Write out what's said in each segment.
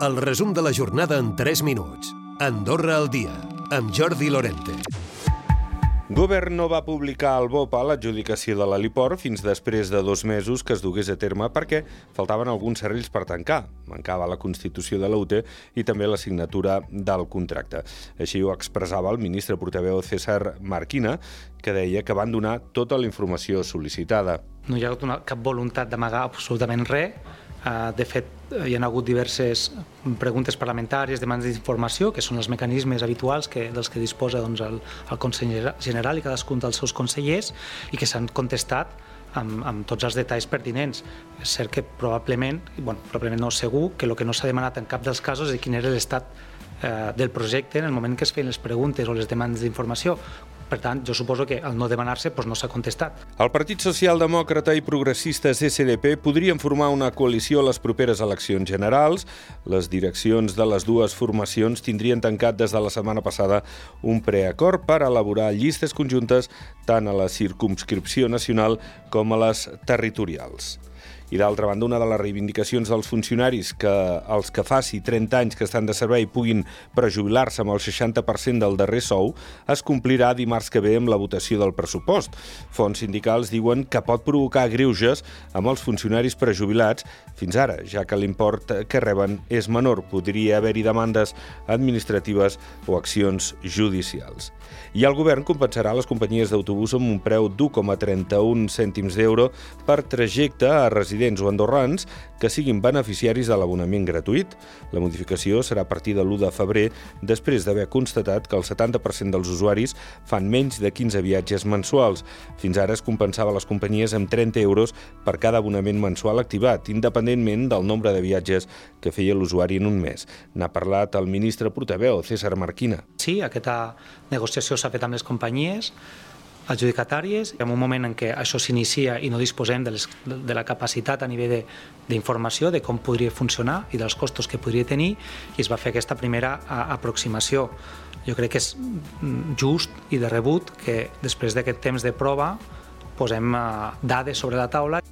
El resum de la jornada en 3 minuts. Andorra al dia, amb Jordi Lorente. Govern no va publicar el BOP a l'adjudicació de l'heliport fins després de dos mesos que es dugués a terme perquè faltaven alguns serrells per tancar. Mancava la constitució de la UTE i també la signatura del contracte. Així ho expressava el ministre portaveu César Marquina, que deia que van donar tota la informació sol·licitada. No hi ha hagut una, cap voluntat d'amagar absolutament res. Uh, de fet, hi ha hagut diverses preguntes parlamentàries, demandes d'informació, que són els mecanismes habituals que, dels que disposa doncs, el, el Consell General i cadascun dels seus consellers i que s'han contestat amb, amb tots els detalls pertinents. És cert que probablement, bueno, probablement no segur, que el que no s'ha demanat en cap dels casos és quin era l'estat eh, del projecte en el moment que es feien les preguntes o les demandes d'informació. Per tant, jo suposo que al no demanar-se doncs no s'ha contestat. El Partit Socialdemòcrata i Progressistes SDP podrien formar una coalició a les properes eleccions generals. Les direccions de les dues formacions tindrien tancat des de la setmana passada un preacord per elaborar llistes conjuntes tant a la circumscripció nacional com a les territorials. I d'altra banda, una de les reivindicacions dels funcionaris que els que faci 30 anys que estan de servei puguin prejubilar-se amb el 60% del darrer sou es complirà dimarts que ve amb la votació del pressupost. Fons sindicals diuen que pot provocar greuges amb els funcionaris prejubilats fins ara, ja que l'import que reben és menor. Podria haver-hi demandes administratives o accions judicials. I el govern compensarà les companyies d'autobús amb un preu d'1,31 cèntims d'euro per trajecte a residents o andorrans que siguin beneficiaris de l'abonament gratuït. La modificació serà a partir de l'1 de febrer, després d'haver constatat que el 70% dels usuaris fan menys de 15 viatges mensuals. Fins ara es compensava les companyies amb 30 euros per cada abonament mensual activat, independentment del nombre de viatges que feia l'usuari en un mes. N'ha parlat el ministre portaveu, César Marquina. Sí, aquesta negociació s'ha fet amb les companyies, adjudicatàries, en un moment en què això s'inicia i no disposem de, les, de la capacitat a nivell d'informació de, de com podria funcionar i dels costos que podria tenir, i es va fer aquesta primera aproximació. Jo crec que és just i de rebut que després d'aquest temps de prova posem uh, dades sobre la taula.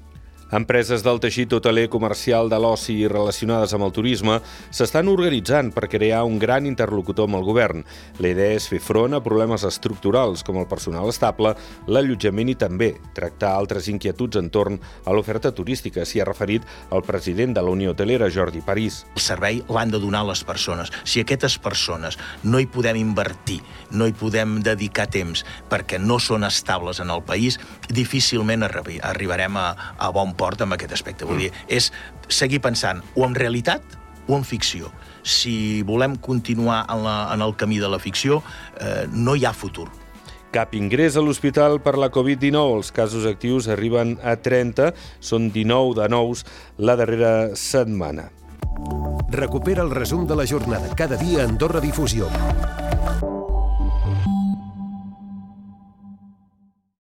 Empreses del teixit hoteler comercial de l'oci i relacionades amb el turisme s'estan organitzant per crear un gran interlocutor amb el govern. La idea és fer front a problemes estructurals com el personal estable, l'allotjament i també tractar altres inquietuds entorn a l'oferta turística, s'hi ha referit el president de la Unió Hotelera, Jordi París. El servei l'han de donar les persones. Si aquestes persones no hi podem invertir, no hi podem dedicar temps perquè no són estables en el país, difícilment arribarem a, a bon port amb aquest aspecte. Vull dir, és seguir pensant o en realitat o en ficció. Si volem continuar en, la, en el camí de la ficció, eh, no hi ha futur. Cap ingrés a l'hospital per la Covid-19. Els casos actius arriben a 30, són 19 de nous la darrera setmana. Recupera el resum de la jornada cada dia a Andorra Difusió.